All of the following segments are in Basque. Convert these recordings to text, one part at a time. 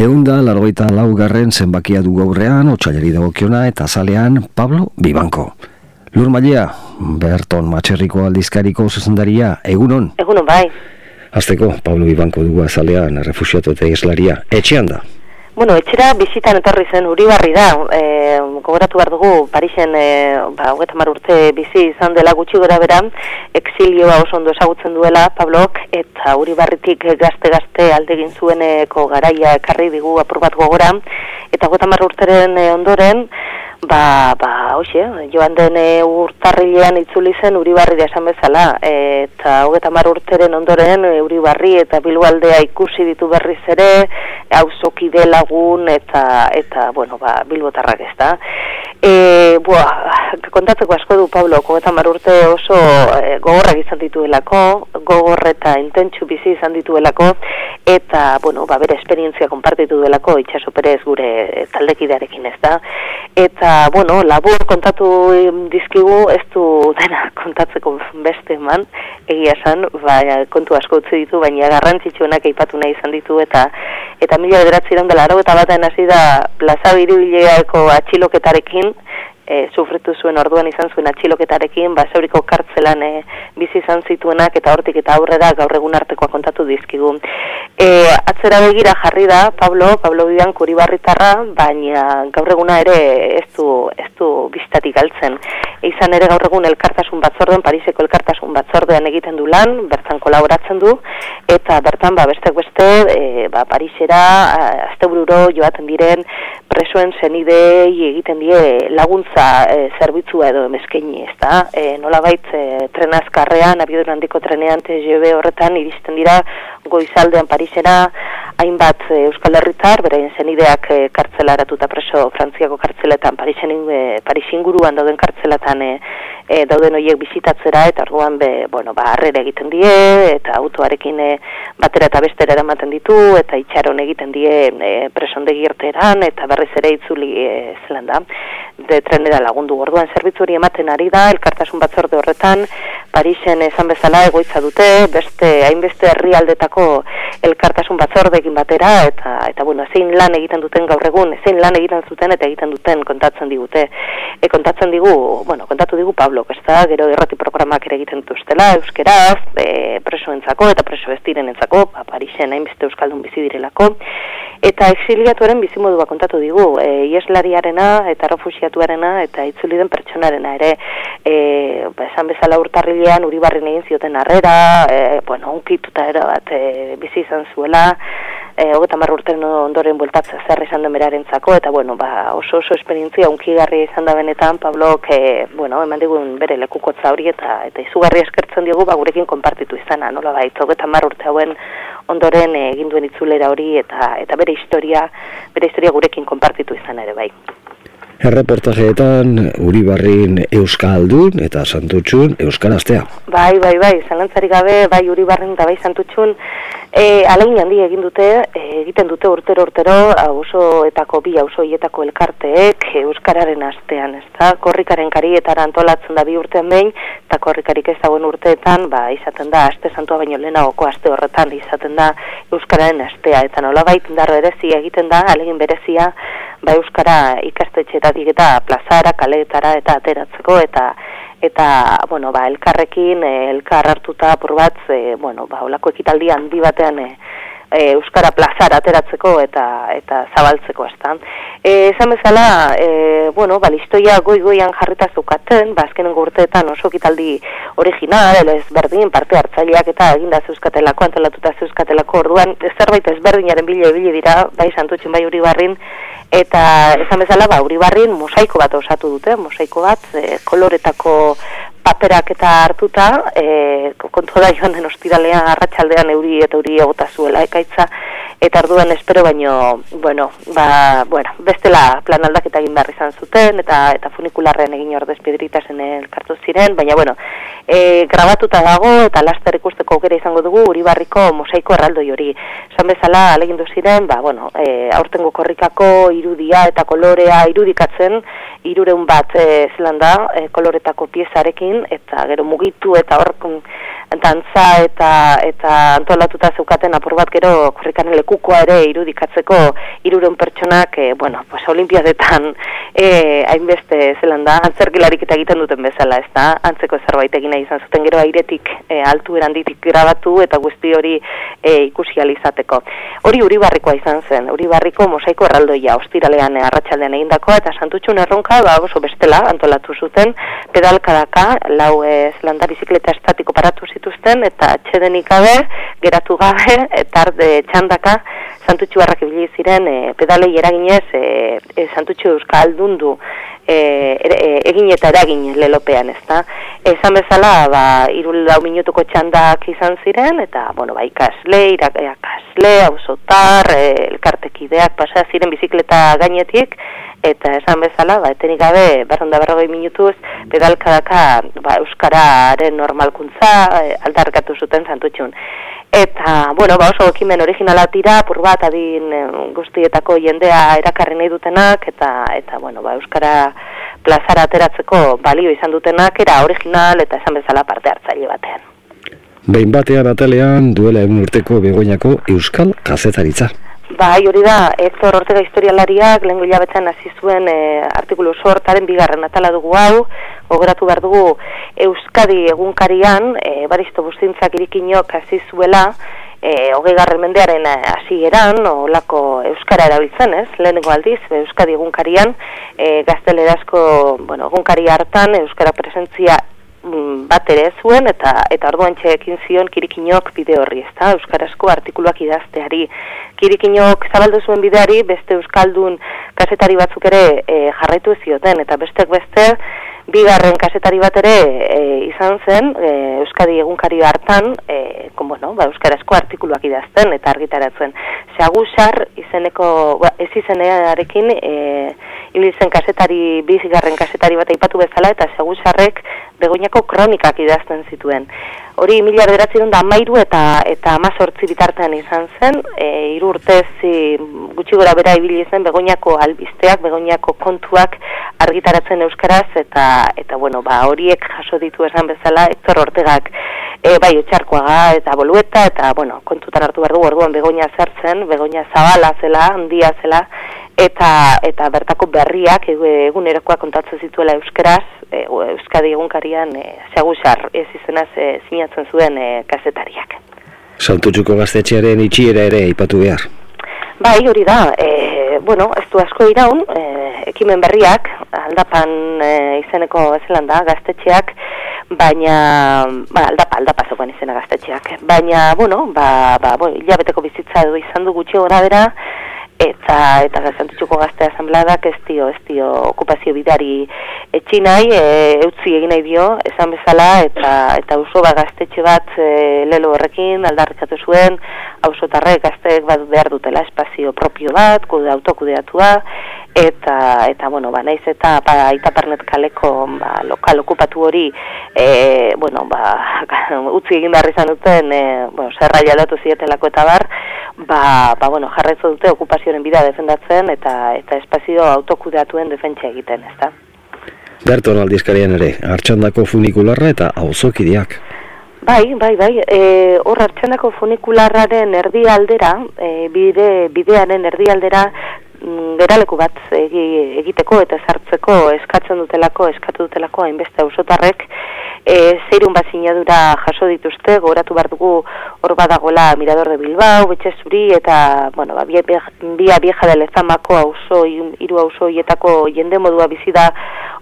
Eunda, largoita laugarren zenbakia du gaurrean, otxaileri dagokiona eta zalean Pablo Bibanko. Lur Malia, Berton Matxerriko aldizkariko zuzendaria, egunon? Egunon, bai. Azteko, Pablo Bibanko dugu azalean, refusiatu eta eslaria, etxean da? Bueno, etxera bizitan etorri zen uri barri da, e, gogoratu behar dugu, Parisen, e, ba, urte bizi izan dela gutxi gora bera, exilioa oso ondo esagutzen duela, Pablok, eta uri barritik gazte-gazte aldegin zueneko garaia ekarri digu apur bat gogora, eta gota urteren e, ondoren, Ba, ba, hoxe, joan den e, urtarrilean itzuli zen Uribarri da esan bezala, eta hogeta mar urteren ondoren e, Uribarri eta Bilbaldea ikusi ditu berriz ere, hauzoki lagun eta, eta bueno, ba, Bilbotarrak ez da. E, bua, kontatzeko asko du Pablo, hogeta mar urte oso e, gogorrak izan dituelako, gogor eta intentsu bizi izan dituelako, eta, bueno, ba, bere esperientzia konpartitu duelako, itxaso perez gure taldekidearekin ez da. Eta bueno, labur kontatu dizkigu ez du dena kontatzeko beste eman, egia esan, ba, kontu asko utzi ditu, baina garrantzitsuenak aipatu nahi izan ditu, eta eta mila bederatzi dela, eta baten hasi da plaza biribileako atxiloketarekin, e, sufritu zuen orduan izan zuen atxiloketarekin, ba, zeuriko kartzelan e, bizi izan zituenak eta hortik eta aurrera gaur egun artekoa kontatu dizkigu. E, atzera begira jarri da, Pablo, Pablo Bidan kuribarritarra, baina gaur eguna ere ez du, ez du biztatik galtzen. izan ere gaur egun elkartasun batzordean, Pariseko elkartasun batzordean egiten du lan, bertan kolaboratzen du, eta bertan ba, beste beste, e, ba, Parisera, azte bururo joaten diren, presoen zenidei egiten die laguntza e, zerbitzua edo emezkeni, ez da? E, nola bait, e, trenazkarrean, abiodun handiko trenean, TGV horretan, iristen dira, goizaldean Parisera, hainbat e, Euskal Herritar, beraien zenideak e, kartzelaratuta preso Frantziako kartzeletan, Parisen, e, Parisinguruan dauden kartzelatan e, e, dauden horiek bizitatzera, eta orduan, be, bueno, ba, arrere egiten die, eta autoarekin e, batera eta bestera eramaten ditu, eta itxaron egiten die e, presondegi irteran, eta berriz ere itzuli e, zelan da de trenera lagundu. Orduan zerbitzu hori ematen ari da elkartasun batzorde horretan Parisen esan bezala egoitza dute, beste hainbeste herrialdetako elkartasun batzordeekin batera eta eta bueno, zein lan egiten duten gaur egun, zein lan egiten zuten eta egiten duten kontatzen digute. E kontatzen digu, bueno, kontatu digu Pablo, ezta, gero errati programak ere egiten dituztela euskeraz, e, presoentzako eta preso bestirenentzako, ba, Parisen hainbeste euskaldun bizi direlako. Eta exiliatuaren bizimodua kontatu digu, e, ieslariarena eta refusiatuarena eta itzuli den pertsonarena ere, e, ba, esan bezala urtarrilean uribarren egin zioten arrera, e, bueno, unkituta era bat e, bizi izan zuela, e, hogeta marra urten ondoren bueltatza zer izan den beraren zako, eta bueno, ba, oso oso esperientzia unkigarri izan da benetan, Pablo, que, bueno, eman digun bere lekukotza hori eta eta izugarri eskertzen digu, ba, gurekin konpartitu izana, nola baita, hogeta marra urte hauen ondoren egin duen itzulera hori eta eta bere historia, bere historia gurekin konpartitu izan ere bai. Erreportajeetan Uribarrin Euskaldun eta Santutxun Euskaraztea. Bai, bai, bai, zalantzari gabe, bai Uribarrin eta bai Santutxun E, Alein handi egin dute, e, egiten dute urtero urtero, auzoetako bi auzoietako elkarteek euskararen astean, ezta? Korrikaren karietara antolatzen da bi urtean behin, korrikarik ez dagoen urteetan, ba, izaten da aste santua baino lehenagoko aste horretan izaten da euskararen astea. Eta nolabait indarro berezia egiten da, alegin berezia, ba euskara ikastetxeetatik eta plazara, kaleetara eta ateratzeko eta eta bueno, ba, elkarrekin eh, elkar hartuta apur bat, e, bueno, ba, olako ekitaldi handi batean e, euskara plazara ateratzeko eta eta zabaltzeko ezta. Eh, esan bezala, e, bueno, ba, listoia goi-goian jarrita zukaten, ba, azkenen urteetan oso ekitaldi original, ez berdin, parte hartzaileak eta eginda zeuskatelako, antolatuta zeuskatelako orduan, zerbait ezberdinaren bile bile dira, bai santutxin bai uri barrin, eta esan bezala ba Uribarrin mosaiko bat osatu dute, mosaiko bat e, koloretako paperak eta hartuta, e, kontu da joan den ostiralean arratsaldean euri eta euri egota zuela ekaitza eta arduan espero baino, bueno, ba, bueno, bestela plan aldaketa egin behar izan zuten eta eta funikularren egin ordez piedritasen elkartu ziren, baina bueno, e, grabatuta dago eta laster ikusteko aukera izango dugu Uribarriko mosaiko erraldoi hori. Esan bezala alegindu ziren, ba, bueno, e, aurtengo korrikako irudia eta kolorea irudikatzen, irureun bat e, zelan da, e, koloretako piezarekin egin, eta gero mugitu eta hor dantza eta eta antolatuta zeukaten apur bat gero korrikaren lekukoa ere irudikatzeko iruren pertsonak, e, bueno, pues olimpiadetan e, hainbeste zelan da, antzerkilarik eta egiten duten bezala, ez da, antzeko zerbait egina izan zuten gero airetik e, altu eranditik grabatu eta guzti hori e, ikusi alizateko. Hori uribarrikoa izan zen, uribarriko mosaiko erraldoia, ostiralean arratsaldean egindakoa eta santutxun erronka, ba, oso bestela, antolatu zuten, pedalkadaka, lau e, zelan bizikleta estatiko paratu zituzten eta atxedenik gabe, geratu gabe, eta arde txandaka, santutxu barrak ibili ziren e, pedalei eraginez e, e, santutxu euskaldundu e, e, egin eta eragin lelopean, ez da. Esan bezala, ba, irul lau minutuko txandak izan ziren, eta, bueno, ba, ikasle, irakasle, hausotar, e, elkartekideak, pasa ziren bizikleta gainetik, eta esan bezala, ba, etenik gabe, berronda berrogei minutuz, pedalkadaka, ba, Euskararen normalkuntza, e, aldarkatu zuten santutxun. Eta, bueno, ba oso ekimen originala tira, pur bat adin eh, guztietako jendea erakarri nahi dutenak, eta, eta bueno, ba, Euskara plazara ateratzeko balio izan dutenak, era original eta esan bezala parte hartzaile batean. Behin batean atalean duela egun urteko begoinako Euskal Kazetaritza. Bai, hori da, Hector Ortega historialariak lehen hilabetzen hasi zuen e, artikulu sortaren bigarren atala dugu hau, gogoratu behar dugu Euskadi egunkarian, e, baristo bustintzak irikinok hasi zuela, e, hogei garren mendearen hasi eran, olako Euskara erabiltzen ez, lehenengo aldiz, Euskadi egunkarian, e, gaztelerazko bueno, egunkari hartan Euskara presentzia Mm, bat ere zuen eta eta orduan txekin zion kirikinok bide horri, ezta? Euskarazko artikuluak idazteari. Kirikinok zabaldu zuen bideari beste euskaldun kasetari batzuk ere e, jarraitu zioten eta bestek beste bigarren kasetari bat ere e, izan zen e, Euskadi egunkari hartan e, kon, bueno, ba, Euskarazko artikuluak idazten eta argitaratzen. Sagusar izeneko, ba, ez izenearekin e, ibiltzen kasetari, bizigarren kasetari bat aipatu bezala, eta segusarrek begoinako kronikak idazten zituen. Hori mila bederatzen da mairu eta eta amazortzi bitartean izan zen, e, iru urtez gutxi gora bera ibili zen begoinako albizteak, begoinako kontuak argitaratzen euskaraz, eta eta bueno, ba, horiek jaso ditu esan bezala, Hector Ortegak e, bai etxarkoaga eta bolueta, eta bueno, kontutan hartu behar du orduan begoina zertzen, begoina zabala zela, handia zela, eta eta bertako berriak egunerokoa kontatzen zituela euskeraz e, euskadi egunkarian e, segusar ez izenaz e, sinatzen zuen e, kazetariak. Santutxuko gaztetxearen itxiera ere ipatu behar. Bai, hori da, e, bueno, ez du asko iraun, e, ekimen berriak, aldapan e, izeneko ezelan da, gaztetxeak, baina, ba, aldapa, aldapa zokoen izena gaztetxeak, baina, bueno, ba, ba, bo, hilabeteko bizitza edo izan du gutxi gora bera, eta eta gazantutxuko gazte asambladak ez dio, ez dio okupazio bidari etxi nahi, e, eutzi egin nahi dio, esan bezala, eta eta oso bat gaztetxe bat e, lelo horrekin aldarrikatu zuen, hausotarre gazteek bat behar dutela espazio propio bat, kude autokudeatua, eta eta bueno ba naiz eta ba aitapernet kaleko ba, lokal okupatu hori e, bueno ba utzi egin behar izan duten e, bueno zerraia aldatu zietelako eta bar ba, ba bueno jarraitu dute okupazioaren bidea defendatzen eta eta espazio autokudeatuen defentsa egiten ezta Berton aldizkarian ere, hartxandako funikularra eta auzokideak. Bai, bai, bai, e, hor hartxandako funikularraren erdi aldera, e, bide, bidearen erdi aldera, geraleku bat egiteko eta sartzeko eskatzen dutelako, eskatu dutelako hainbeste ausotarrek e, zeirun bat zinadura jaso dituzte, goratu behar dugu hor badagola Mirador de Bilbao, Betxe Zuri eta, bueno, ba, bia, bia vieja de lezamako auzo, iru auzo jende modua bizi da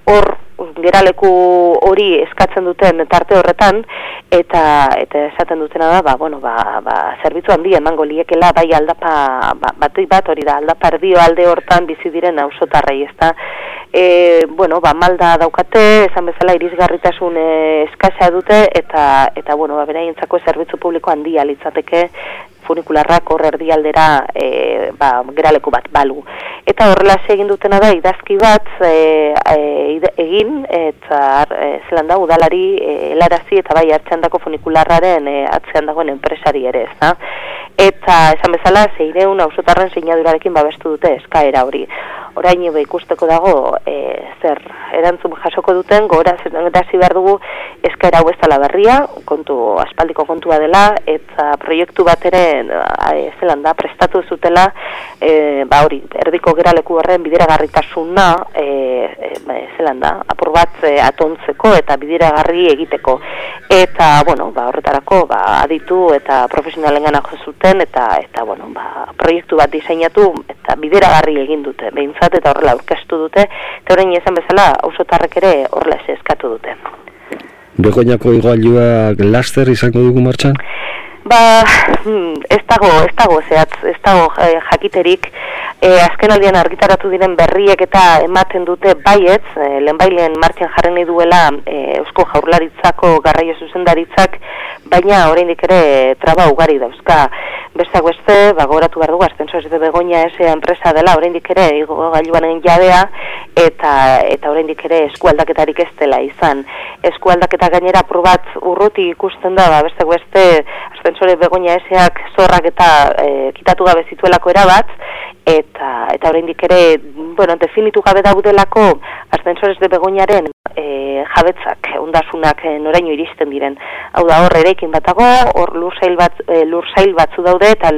hor geraleku hori eskatzen duten tarte horretan eta eta esaten dutena da ba bueno ba ba zerbitzu handi emango liekela bai aldapa ba, bat bat hori da aldapa erdio alde hortan bizi diren ausotarrei ezta? E, bueno ba malda daukate esan bezala irisgarritasun e, eskasa dute eta eta bueno ba beraientzako zerbitzu publiko handia litzateke funikularrak hor erdialdera e, ba, geraleku bat balu. Eta horrela egin dutena da idazki bat e, e, egin eta e, zelan da udalari e, elarazi eta bai hartxandako funikularraren e, atzean dagoen enpresari ere ez da. Eta esan bezala zeireun ausotarren sinadurarekin babestu dute eskaera hori. Orain ebe ikusteko dago e, zer erantzun jasoko duten, gora zer behar dugu eskaera hau berria, kontu, aspaldiko kontua dela, eta proiektu bat ere e, zelan da, prestatu zutela, e, ba hori, erdiko geraleku horren bideragarritasuna, e, e, zelan da, apur bat e, atontzeko eta bideragarri egiteko. Eta, bueno, ba, horretarako, ba, aditu eta profesionalen gana zuten, eta, eta bueno, ba, proiektu bat diseinatu, eta bideragarri egin dute, behintzat eta horrela aurkeztu dute, eta horrein ezan bezala, ausotarrek ere horrela eskatu dute. Begoñako igualuak laster izango dugu martxan? Ba, hmm, ez dago, ez dago, zehatz, ez dago eh, jakiterik, e, azken aldean argitaratu diren berriek eta ematen dute baietz, e, lehenbailen martxan jarren duela e, Eusko Jaurlaritzako garraio zuzendaritzak, baina oraindik ere traba ugari dauzka. Besteak beste, ba, goratu behar dugu, aztenso ez begonia ese enpresa dela, oraindik ere, igo gailuanen jadea, eta eta oraindik ere eskualdaketarik ez dela izan. Eskualdaketa gainera probat urruti ikusten da, ba, besteak beste, aztensore begonia eseak zorrak eta e, kitatu gabe zituelako erabat, eta eta oraindik ere bueno definitu gabe daudelako ascensores de begoñaren e, jabetzak ondasunak e, noraino iristen diren. Hau da hor erekin batago hor lursail bat e, lursail batzu daude eta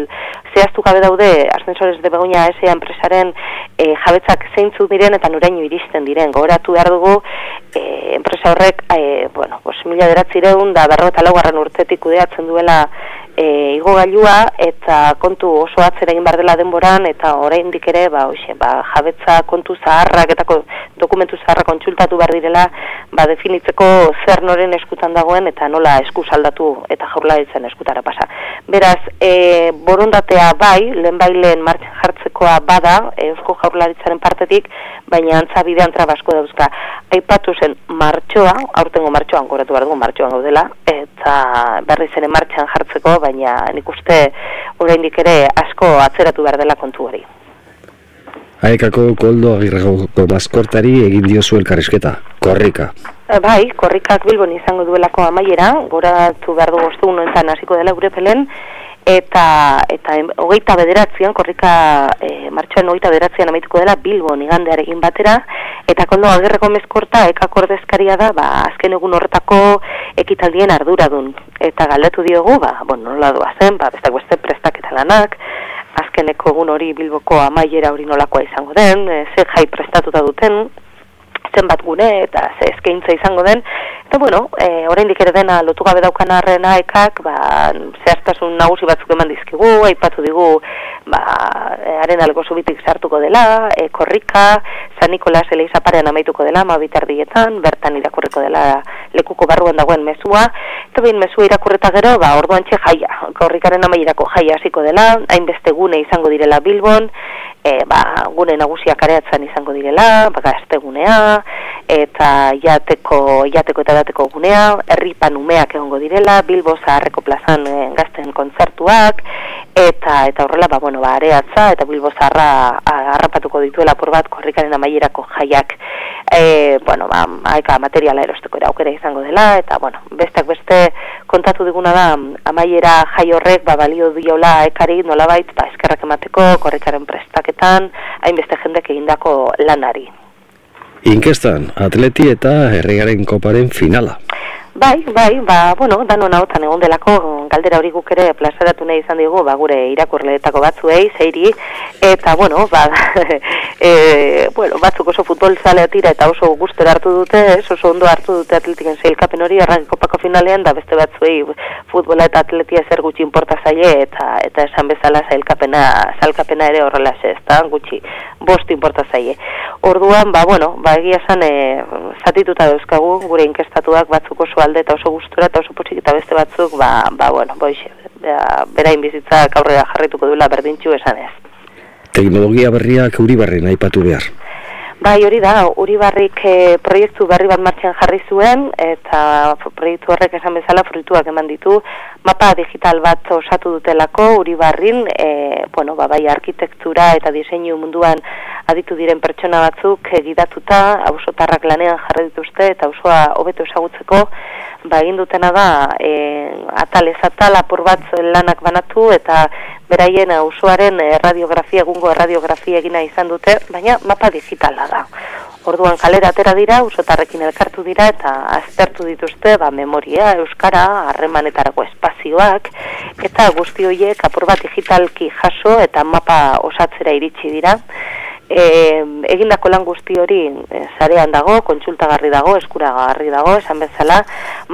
zehaztu gabe daude ascensores de begoña ese enpresaren e, jabetzak zeintzu diren eta noraino iristen diren. Gogoratu behar dugu e, enpresa horrek e, bueno pues mila beratzireun da berrota laugarren urtetik kudeatzen duela e, igogailua eta kontu oso atzera egin dela denboran eta oraindik ere ba hoxe ba jabetza kontu zaharrak eta dokumentu zaharrak kontsultatu behar direla ba definitzeko zer noren eskutan dagoen eta nola esku saldatu eta jaurlaritzen eskutara pasa. Beraz, e, borondatea bai, lehenbailen martxan jartzekoa bada Eusko Jaurlaritzaren partetik, baina antza bidean trabasko dauzka. Aipatu zen martxoa, aurtengo martxoan goratu behar dugu martxoan gaudela, eta berri zen martxan jartzeko, baina nik uste oraindik ere asko atzeratu behar dela kontu hori. Aekako koldo agirragoko maskortari egin diozu elkarrizketa, korrika. E, bai, korrikak bilbon izango duelako amaiera, goratu behar dugu ostu hasiko dela gure pelen, eta eta hogeita bederatzean, korrika e, martxoan hogeita bederatzean amaituko dela Bilbon igandearekin batera, eta kondo agerreko mezkorta ekakordezkaria da, ba, azken egun horretako ekitaldien arduradun. Eta galdetu diogu, ba, bon, nola doa zen, ba, bestak beste prestaketa lanak, azkeneko egun hori Bilboko amaiera hori nolakoa izango den, e, ze jai prestatuta duten, zenbat gune eta ze eskaintza izango den. Eta bueno, e, oraindik ere dena lotu gabe daukan arrena ekak ba, zehaztasun nagusi batzuk eman dizkigu aipatu digu ba, e, haren algo subitik sartuko dela e, korrika, San Nikolas Eleiza parean amaituko dela, ma bitardietan bertan irakurriko dela lekuko barruan dagoen mezua. Eta behin mezua irakurreta gero, ba, orduan txe jaia korrikaren amairako jaia hasiko dela hainbeste gune izango direla Bilbon e, ba, gune nagusiak areatzen izango direla, ba, gaztegunea, eta jateko, jateko eta dateko gunea, herripan umeak egongo direla, Bilbo zaharreko plazan e, gazten kontzertuak, eta eta horrela, ba, bueno, ba, areatza, eta Bilbo zaharra harrapatuko dituela por bat korrikaren amaierako jaiak, e, bueno, ba, aeka materiala erosteko era aukera izango dela, eta, bueno, besteak beste kontatu diguna da, amaiera jai horrek, ba, balio diola ekari nolabait, ba, eskerrak emateko, korrikaren prestak ikerketan hainbeste jendek egindako lanari. Inkestan, atleti eta herrigaren koparen finala. Bai, bai, ba, bueno, danon hautan egon delako, galdera hori guk ere plazaratu nahi izan digu, ba, gure irakurleetako batzuei, zeiri, eta, bueno, ba, e, bueno, batzuk oso futbol zalea tira eta oso guztera hartu dute, ez, oso ondo hartu dute atletiken zeilkapen hori, erran kopako finalean, da beste batzuei futbola eta atletia zer gutxi importa zaie, eta eta esan bezala zailkapena, zailkapena ere horrela ez, eta gutxi, bost importa zaie. Orduan, ba, bueno, ba, egia esan, e, zatituta dauzkagu, gure inkestatuak batzuk oso alde eta oso gustura eta oso potxik eta beste batzuk, ba, ba bueno, boixe, berain bizitza aurrera jarrituko duela berdintxu esan ez. Teknologia berriak uri barri nahi patu behar. Bai, hori da, Uribarrik e, proiektu berri bat martxan jarri zuen, eta proiektu horrek esan bezala fruituak eman ditu, mapa digital bat osatu dutelako Uribarrin, e, bueno, ba, bai, arkitektura eta diseinu munduan aditu diren pertsona batzuk egidatuta, hausotarrak lanean jarri dituzte, eta osoa hobeto esagutzeko, ba, egin dutena da, e, atal ez atal, apur bat lanak banatu, eta beraien auzoaren radiografia, egungo radiografia egina izan dute, baina mapa digitala da. Orduan kalera atera dira, usotarrekin elkartu dira eta aztertu dituzte ba, memoria, euskara, harremanetarako espazioak eta guzti horiek apur bat digitalki jaso eta mapa osatzera iritsi dira e, egindako lan guzti hori zarean dago, kontsultagarri dago, eskuragarri dago, esan bezala,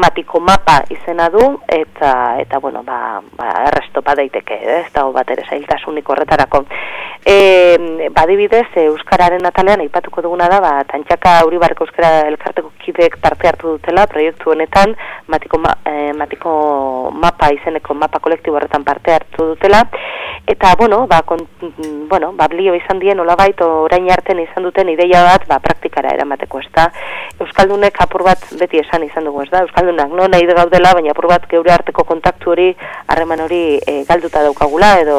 matiko mapa izena du, eta, eta bueno, ba, ba errestopa daiteke, eh? ez dago bat ere zailtasunik horretarako. E, badibidez, Euskararen atalean, aipatuko duguna da, ba, tantxaka hori barreko Euskara elkarteko kidek parte hartu dutela, proiektu honetan, matiko, ma, e, matiko mapa izeneko mapa kolektibo horretan parte hartu dutela, eta, bueno, ba, kon, bueno, ba, blio izan dien, hola baito, orain arten izan duten ideia bat ba, praktikara eramateko, ez da. Euskaldunek apur bat beti esan izan dugu, ez da. Euskaldunak no nahi gaudela, baina apur bat geure arteko kontaktu hori, harreman hori e, galduta daukagula, edo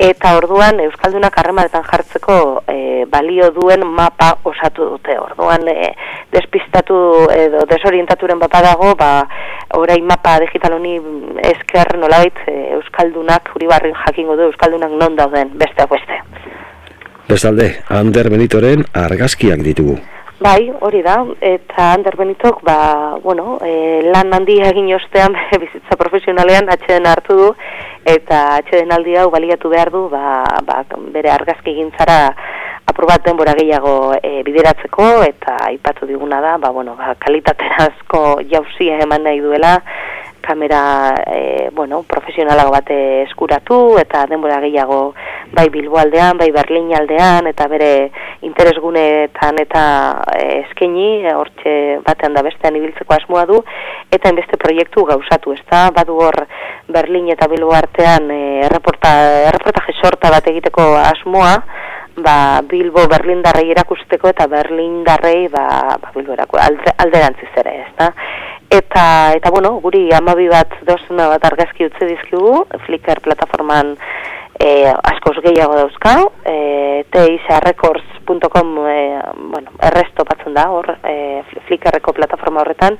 eta orduan Euskaldunak harremanetan jartzeko e, balio duen mapa osatu dute. Orduan e, despistatu edo desorientaturen bapa dago, ba, orain mapa digital honi esker nolabait e, Euskaldunak, huri barrin jakingo du Euskaldunak non dauden, besteak beste. Bestalde, Ander Benitoren argazkiak ditugu. Bai, hori da, eta Ander Benitok, ba, bueno, e, lan handi egin ostean bizitza profesionalean atxeden hartu du, eta atxeden aldi hau baliatu behar du, ba, ba, bere argazki gintzara aprobat denbora gehiago e, bideratzeko, eta aipatu diguna da, ba, bueno, ba, kalitaterazko jauzia eman nahi duela, kamera e, bueno, profesionalago bate eskuratu eta denbora gehiago bai Bilbo aldean, bai Berlin aldean eta bere interesgunetan eta e, eskaini hortxe batean da bestean ibiltzeko asmoa du eta beste proiektu gauzatu, ezta? Badu hor Berlin eta Bilbo artean e, erreporta, erreportaje sorta bat egiteko asmoa ba, Bilbo Berlindarrei erakusteko eta Berlindarrei ba, ba Bilbo alde, alderantziz ere, ezta? Eta, eta bueno, guri amabi bat dozena bat argazki utzi dizkigu, Flickr plataforman e, askoz gehiago dauzka, e, teisarrecords.com e, bueno, erresto batzen da, hor, e, Flickrreko plataforma horretan,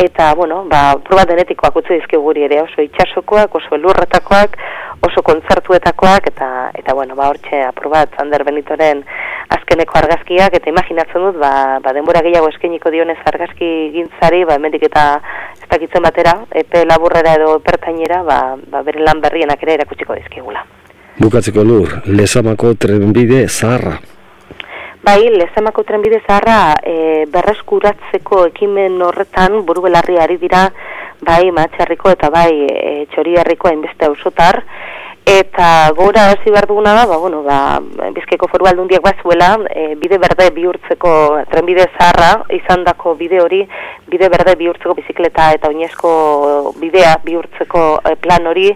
eta, bueno, ba, probat denetikoak utzi dizkigu guri ere, oso itxasokoak, oso elurretakoak, oso kontzertuetakoak eta eta bueno, ba hortxe aprobat Zander Benitoren azkeneko argazkiak eta imaginatzen dut ba, ba denbora gehiago eskainiko dionez argazki gintzari, ba hemendik eta ez dakitzen batera, epe laburrera edo pertainera, ba, ba bere lan berrienak ere erakutsiko dizkigula. Bukatzeko lur, Lezamako trenbide zaharra. Bai, Lezamako trenbide zaharra e, berreskuratzeko ekimen horretan buru belarri ari dira bai matxarriko eta bai e, txoriarriko hainbeste ausotar eta gora hasi behar duguna da, ba, bueno, ba, bizkeko foru aldundiak bazuela, e, bide berde bihurtzeko trenbide zaharra, izan dako bide hori, bide berde bihurtzeko bizikleta eta oinezko bidea bihurtzeko e, plan hori,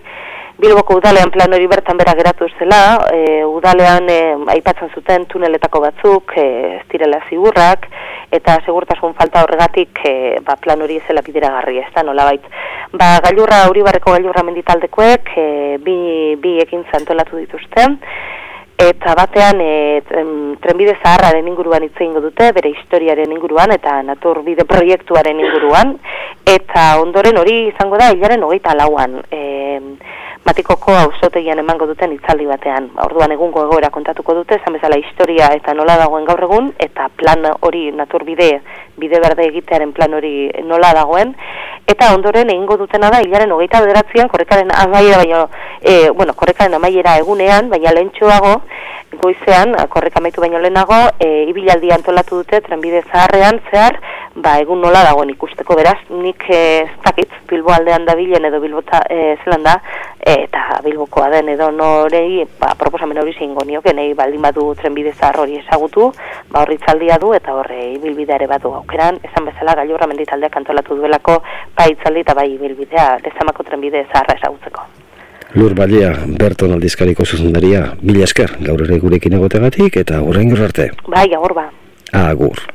Bilboko udalean plan hori bertan bera geratu zela, e, udalean e, aipatzen zuten tuneletako batzuk, e, ez direla zigurrak, eta segurtasun falta horregatik e, ba, plan hori ezela bideragarri, ez da, nola bait. Ba, gailurra, hori barreko gailurra menditaldekoek, e, bi, bi ekin zantolatu dituzten, eta batean e, trenbide zaharraren inguruan hitz egingo dute, bere historiaren inguruan, eta naturbide proiektuaren inguruan, eta ondoren hori izango da, hilaren hogeita lauan, e, matikoko auzotegian emango duten itzaldi batean. Orduan egungo egoera kontatuko dute, esan bezala historia eta nola dagoen gaur egun, eta plan hori naturbide, bide berde egitearen plan hori nola dagoen, eta ondoren egingo dutena da, hilaren hogeita bederatzean, korrekaren amaiera, baina, e, bueno, korrekaren amaiera egunean, baina lehentxoago, goizean, korrek amaitu baino lehenago, e, ibilaldi antolatu dute, trenbide zaharrean, zehar, ba, egun nola dagoen ikusteko, beraz, nik e, ez dakit, Bilbo aldean da bilen edo Bilbo e, zelan da, eta Bilbokoa den edo norei, ba, proposamen hori zingo nioke, nahi baldin badu trenbide zahar hori esagutu, ba, horri txaldia du, eta horre ibilbidea ere badu aukeran, esan bezala, gailurra menditaldeak antolatu duelako, bai itzaldi eta bai ibilbidea, lezamako trenbide zaharra esagutzeko. Lur Balea, Berton aldizkariko zuzendaria, mila esker, gaur ere gurekin egotegatik eta horrein arte. Bai, agur ba. Agur.